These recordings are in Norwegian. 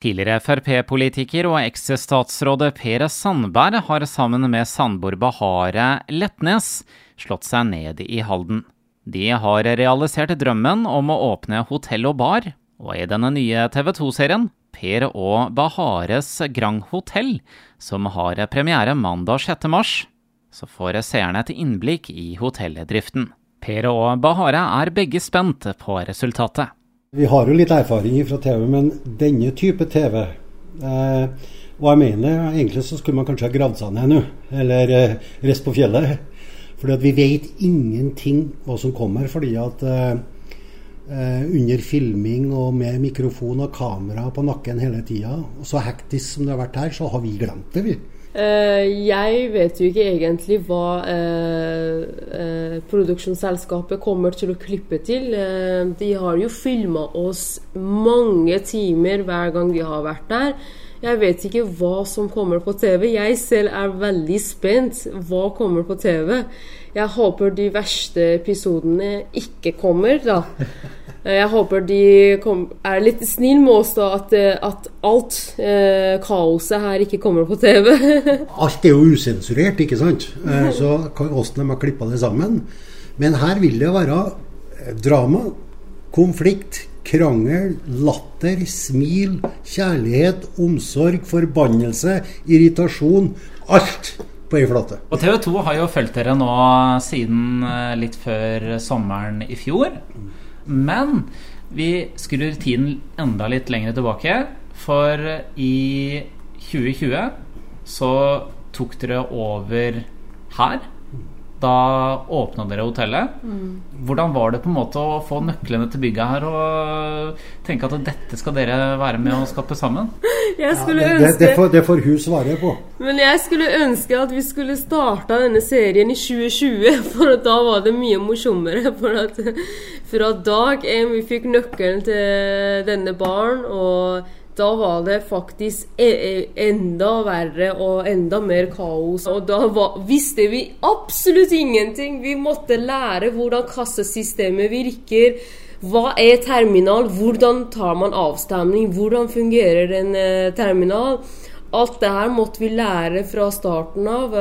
Tidligere Frp-politiker og eks-statsråd Per Sandberg har sammen med Sandborg Bahare Letnes slått seg ned i Halden. De har realisert drømmen om å åpne hotell og bar, og i denne nye TV 2-serien Per og Bahares Grand Hotell, som har premiere mandag 6. mars, så får seerne et innblikk i hotelldriften. Per og Bahare er begge spent på resultatet. Vi har jo litt erfaring fra TV, men denne type TV eh, Og jeg mener egentlig så skulle man kanskje ha gravd seg ned nå, eller eh, reist på fjellet. Fordi at vi vet ingenting hva som kommer. fordi at eh, eh under filming og med mikrofon og kamera på nakken hele tida, og så hektisk som det har vært her, så har vi glemt det, vi. Uh, jeg vet jo ikke egentlig hva uh, uh, produksjonsselskapet kommer til å klippe til. de har jo filma oss mange timer hver gang vi har vært der. Jeg vet ikke hva som kommer på TV. Jeg selv er veldig spent. Hva kommer på TV? Jeg håper de verste episodene ikke kommer, da. Eh, jeg håper de kom, er litt snille med oss, da, at, eh, at alt eh, kaoset her ikke kommer på TV. alt er jo usensurert, ikke sant? Eh, så hvordan de har klippa det sammen. Men her vil det være drama, konflikt, krangel, latter, smil, kjærlighet, omsorg, forbannelse, irritasjon. Alt på ei flate. Og TV 2 har jo fulgt dere nå siden litt før sommeren i fjor. Men vi skrur tiden enda litt lenger tilbake. For i 2020 så tok dere over her da åpna dere hotellet. Mm. Hvordan var det på en måte å få nøklene til bygget her og tenke at dette skal dere være med å skape sammen? ja, det, det, det, får, det får hun svare på. Men jeg skulle ønske at vi skulle starta denne serien i 2020, for da var det mye morsommere. For at fra dag én vi fikk nøkkelen til denne baren og da var det faktisk e, e, enda verre og enda mer kaos. Og da var, visste vi absolutt ingenting. Vi måtte lære hvordan kassesystemet virker. Hva er terminal? Hvordan tar man avstemning? Hvordan fungerer en eh, terminal? Alt det her måtte vi lære fra starten av.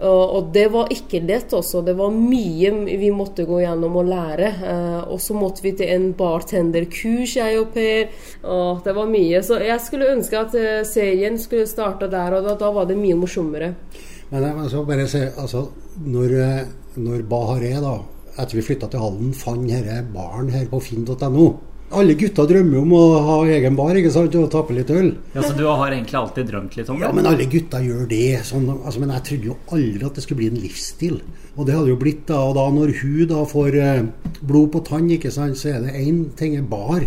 Og det var ikke lett også. Det var mye vi måtte gå gjennom og lære. Eh, og så måtte vi til en bartenderkurs, jeg og Per. Og det var mye. Så jeg skulle ønske at eh, serien skulle starta der, og da, da, var det mye morsommere. Men jeg må bare si, altså, når, eh, når Bahareh, da, etter vi flytta til Halden, fant denne baren her på finn.no alle gutta drømmer om å ha egen bar ikke sant, og tappe litt øl. Ja, Så du har egentlig alltid drømt litt om det? Ja, men alle gutta gjør det. Sånn, altså, men jeg trodde jo aldri at det skulle bli en livsstil. Og det hadde jo blitt da. Og da når hun da får eh, blod på tann, ikke sant, så er det én ting er bar.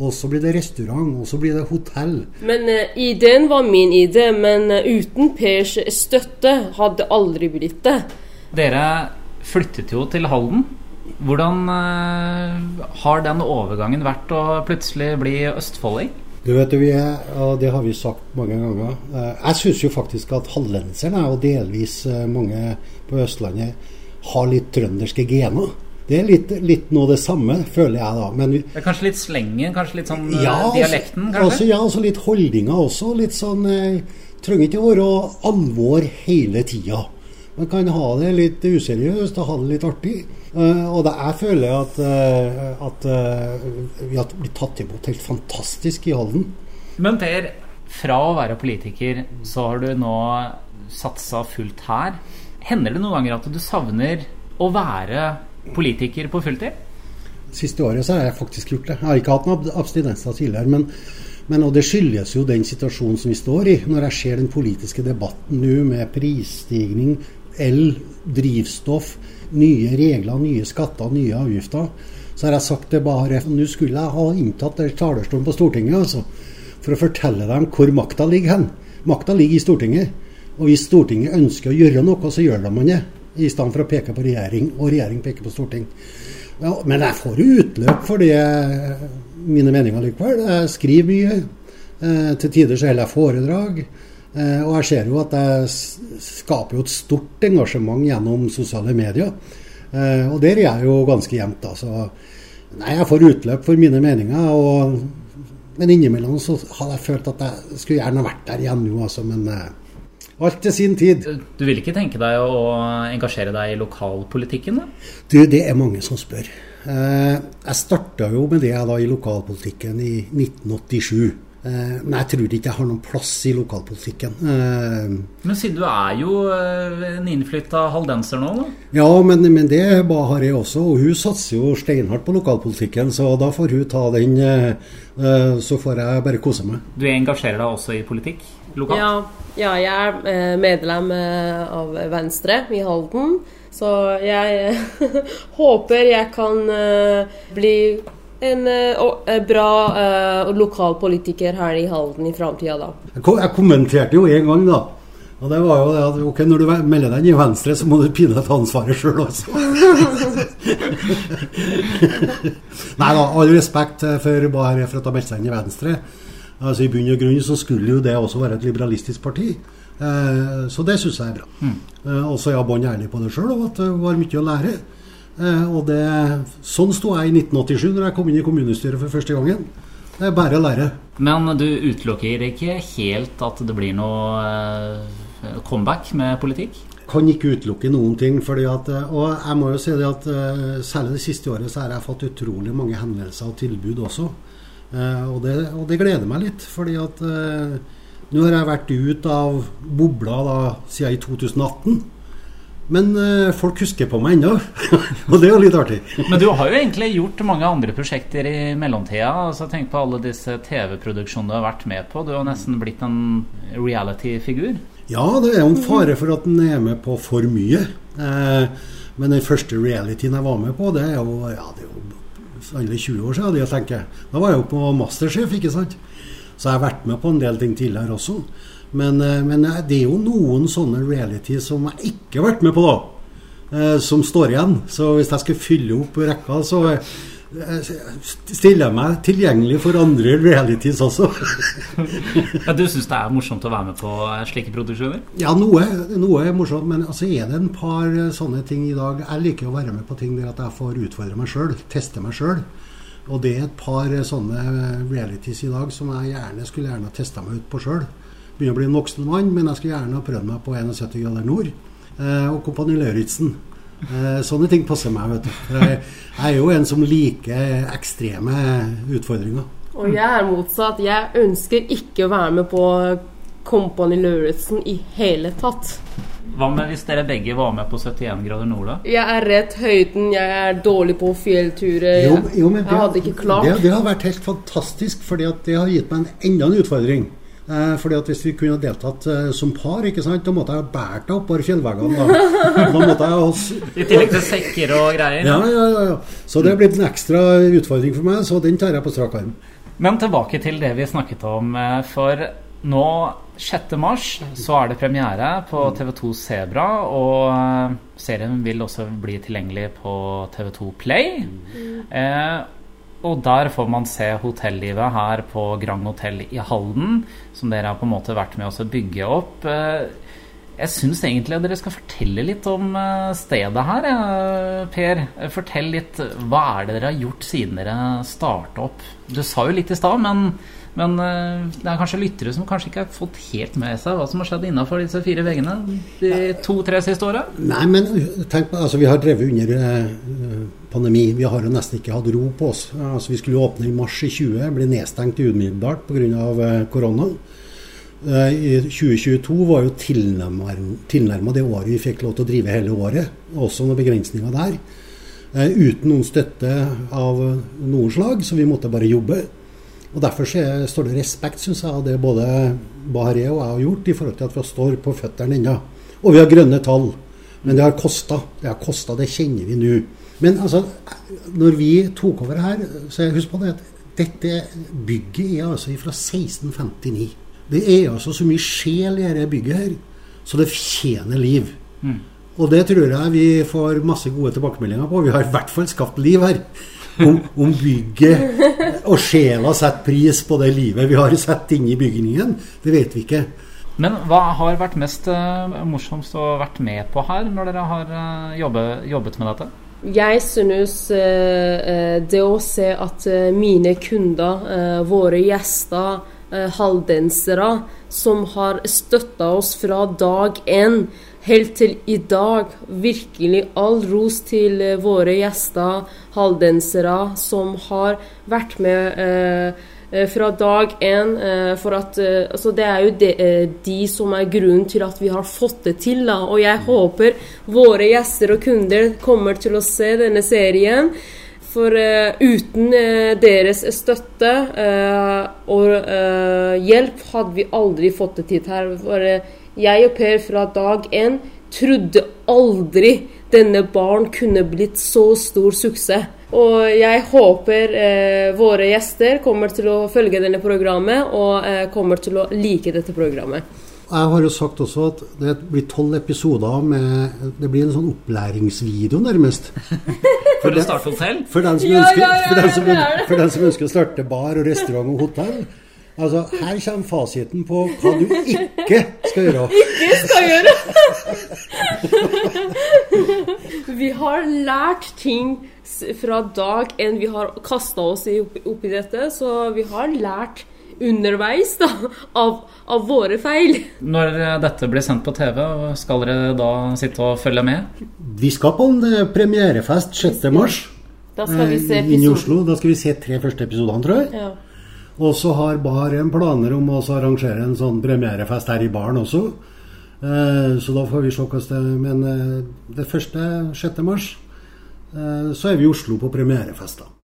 Og så blir det restaurant, og så blir det hotell. Men uh, ideen var min idé, men uh, uten Pers støtte hadde aldri blitt det. Dere flyttet jo til Halden. Hvordan uh, har den overgangen vært å plutselig bli østfolding? Du vet vi er, og Det har vi sagt mange ganger. Uh, jeg syns jo faktisk at hallenserne, og delvis uh, mange på Østlandet, har litt trønderske gener. Det er litt, litt noe det samme, føler jeg da. Men, det er kanskje litt slengen, kanskje litt sånn ja, dialekten? kanskje? Også, ja, også litt holdninger også. Litt sånn Trenger ikke å være alvor hele tida. Man kan ha det litt useriøst og ha det litt artig. Uh, og det jeg føler at, uh, at uh, vi har blitt tatt imot helt fantastisk i Halden. Men Per, fra å være politiker, så har du nå satsa fullt her. Hender det noen ganger at du savner å være politiker på fulltid? Siste året så har jeg faktisk gjort det. Jeg har ikke hatt noen abstinenser tidligere. men men og det skyldes jo den situasjonen som vi står i. Når jeg ser den politiske debatten nå med prisstigning, el, drivstoff, nye regler, nye skatter, nye avgifter, så har jeg sagt det bare Nå skulle jeg ha inntatt talerstolen på Stortinget altså, for å fortelle dem hvor makta ligger hen. Makta ligger i Stortinget. Og hvis Stortinget ønsker å gjøre noe, så gjør de man det. I stedet for å peke på regjering, og regjering peker på storting. Ja, men jeg får jo utløp for det, mine meninger likevel. Jeg skriver mye. Eh, til tider så holder jeg foredrag. Eh, og jeg ser jo at jeg skaper jo et stort engasjement gjennom sosiale medier. Eh, og der er jeg jo ganske jevnt. Altså. Nei, jeg får utløp for mine meninger. Og men innimellom så hadde jeg følt at jeg skulle gjerne vært der igjen nå, altså. Men eh, alt til sin tid. Du vil ikke tenke deg å engasjere deg i lokalpolitikken, da? Du, det er mange som spør. Jeg starta jo med det da i lokalpolitikken i 1987. Eh, men jeg tror ikke jeg har noen plass i lokalpolitikken. Eh, men siden du er jo eh, en innflytta haldenser nå, da? Ja, men, men det har jeg også. Og hun satser jo steinhardt på lokalpolitikken, så da får hun ta den. Så får jeg bare kose meg. Du engasjerer deg også i politikk lokalt? Ja, ja jeg er medlem av Venstre i Halden. Så jeg håper jeg kan bli en uh, bra uh, lokalpolitiker her i Halden i framtida, da. Jeg kommenterte jo en gang, da. Og det var jo det at ok, når du melder deg inn i Venstre, så må du pinadø ta ansvaret sjøl også. Nei da, all respekt for bare for at ta har meldt seg inn i Venstre. Altså I bunn og grunn så skulle jo det også være et liberalistisk parti. Eh, så det syns jeg er bra. Mm. Eh, og så er jeg bånn ærlig på det sjøl, og at det var mye å lære. Eh, og det, sånn sto jeg i 1987 når jeg kom inn i kommunestyret for første gangen. Det er bare å lære. Men du utelukker ikke helt at det blir noe eh, comeback med politikk? Kan ikke utelukke noen ting. At, eh, og jeg må jo si det at særlig det siste året så har jeg fått utrolig mange henvendelser og tilbud også. Og det, og det gleder meg litt. fordi at nå har jeg vært ut av bobla da, siden i 2018. Men uh, folk husker på meg ennå, og det er jo litt artig. Men du har jo egentlig gjort mange andre prosjekter i mellomtida. Altså, tenk på alle disse TV-produksjonene du har vært med på. Du har nesten blitt en reality-figur. Ja, det er jo en fare for at en er med på for mye. Eh, men den første realityen jeg var med på, det er jo, ja, det er jo alle 20 år siden. Jeg tenker. Da var jeg jo på Masterchef, ikke sant. Så jeg har vært med på en del ting tidligere også. Men, eh, men, eh, det er jo noen sånne reality som jeg ikke har vært med på, da. Eh, som står igjen. Så hvis jeg skal fylle opp rekka, så stiller jeg meg tilgjengelig for andre realities også. ja, du syns det er morsomt å være med på slike produksjoner? Ja, noe, noe er morsomt. Men altså er det en par sånne ting i dag Jeg liker å være med på ting der at jeg får utfordre meg sjøl, teste meg sjøl. Og det er et par sånne realities i dag som jeg gjerne skulle gjerne testa meg ut på sjøl begynner å bli en voksen mann, men jeg skulle gjerne ha prøvd meg på 71 grader nord eh, og Kompani Lauritzen. Eh, sånne ting passer meg, vet du. Jeg, jeg er jo en som liker ekstreme utfordringer. Og jeg er motsatt. Jeg ønsker ikke å være med på Kompani Lauritzen i hele tatt. Hva med hvis dere begge var med på 71 grader nord, da? Jeg er rett høyden, jeg er dårlig på fjellturer. Jo, jo, jeg hadde ikke klart det, det, har vært helt fantastisk, for det har gitt meg en, enda en utfordring. Eh, fordi at Hvis vi kunne deltatt eh, som par, ikke sant, da måtte jeg båret deg oppover fjellveggene. Da. da måtte jeg I tillegg til sekker og greier? Ja, ja, ja, ja. Så det er blitt en ekstra utfordring for meg, så den tar jeg på strak arm. Men tilbake til det vi snakket om. Eh, for nå 6. mars så er det premiere på TV2 Sebra, og serien vil også bli tilgjengelig på TV2 Play. Mm. Eh, og der får man se hotellivet her på Grand Hotell i Halden, som dere har på en måte vært med oss å bygge opp. Eh, jeg syns egentlig at dere skal fortelle litt om eh, stedet her, Per. Fortell litt. Hva er det dere har gjort siden dere starta opp? Du sa jo litt i stad, men men uh, det er kanskje lyttere som kanskje ikke har fått helt med seg hva som har skjedd innafor disse fire veggene de to-tre siste åra? Nei, men tenk på, altså vi har drevet under uh, pandemi. Vi har jo nesten ikke hatt ro på oss. Altså Vi skulle åpne i mars i 20, ble nedstengt umiddelbart pga. Uh, korona. I 2022 var jo tilnærma det året vi fikk lov til å drive hele året. Også noen begrensninger der. Uten noen støtte av noen slag, så vi måtte bare jobbe. Og Derfor står det respekt, synes jeg, av det både Bahareh og jeg har gjort, i forhold til at vi står på føttene ennå. Og vi har grønne tall. Men det har kosta. Det har kosta, det kjenner vi nå. Men altså, når vi tok over her, så husk på det at dette bygget er altså fra 1659. Det er altså så mye sjel i dette bygget her, så det fortjener liv. Mm. Og det tror jeg vi får masse gode tilbakemeldinger på. Vi har i hvert fall skapt liv her om, om, bygget og sjela setter pris på det livet vi har sett inne i bygningen, det vet vi ikke. Men hva har vært mest uh, morsomst å vært med på her, når dere har uh, jobbet, jobbet, med dette? jeg synes eh, det å se at mine kunder, våre gjester, halvdensere, som har støtta oss fra dag én helt til i dag. Virkelig all ros til våre gjester, halvdensere, som har vært med eh, Eh, fra dag én. Eh, for at eh, altså Det er jo de, de, som er grunnen til at vi har fått det til. Da. Og jeg håper våre gjester og kunder kommer til å se denne serien. For uten deres støtte og hjelp hadde vi aldri fått det til her. For jeg og Per fra dag én trodde aldri denne barn kunne blitt så stor suksess. Og jeg håper eh, våre gjester kommer til å følge denne programmet og eh, kommer til å like dette programmet. Jeg har jo sagt også at det blir tolv episoder med Det blir en sånn opplæringsvideo, nærmest. For, å starte hotell? For den, som ønsker, den som, for den som ønsker å starte bar og restaurant og hotell. Altså, her kommer fasiten på hva du ikke skal gjøre. Ikke skal gjøre! Vi har lært ting fra dag én. Vi har kasta oss opp i dette, så vi har lært underveis da, av, av, våre feil. Når eh, dette blir sendt på TV, skal dere da sitte og følge med? Vi skal på en eh, premierefest 6. mars. Da skal vi se episoden. Eh, I Oslo. Da skal vi se tre første episodene, tror jeg. Ja. Og så har Bar en planer om å arrangere en sånn premierefest her i baren også. Eh, så da får vi se hvordan det Men eh, det første 6. mars eh, så er vi i Oslo på premierefest. da.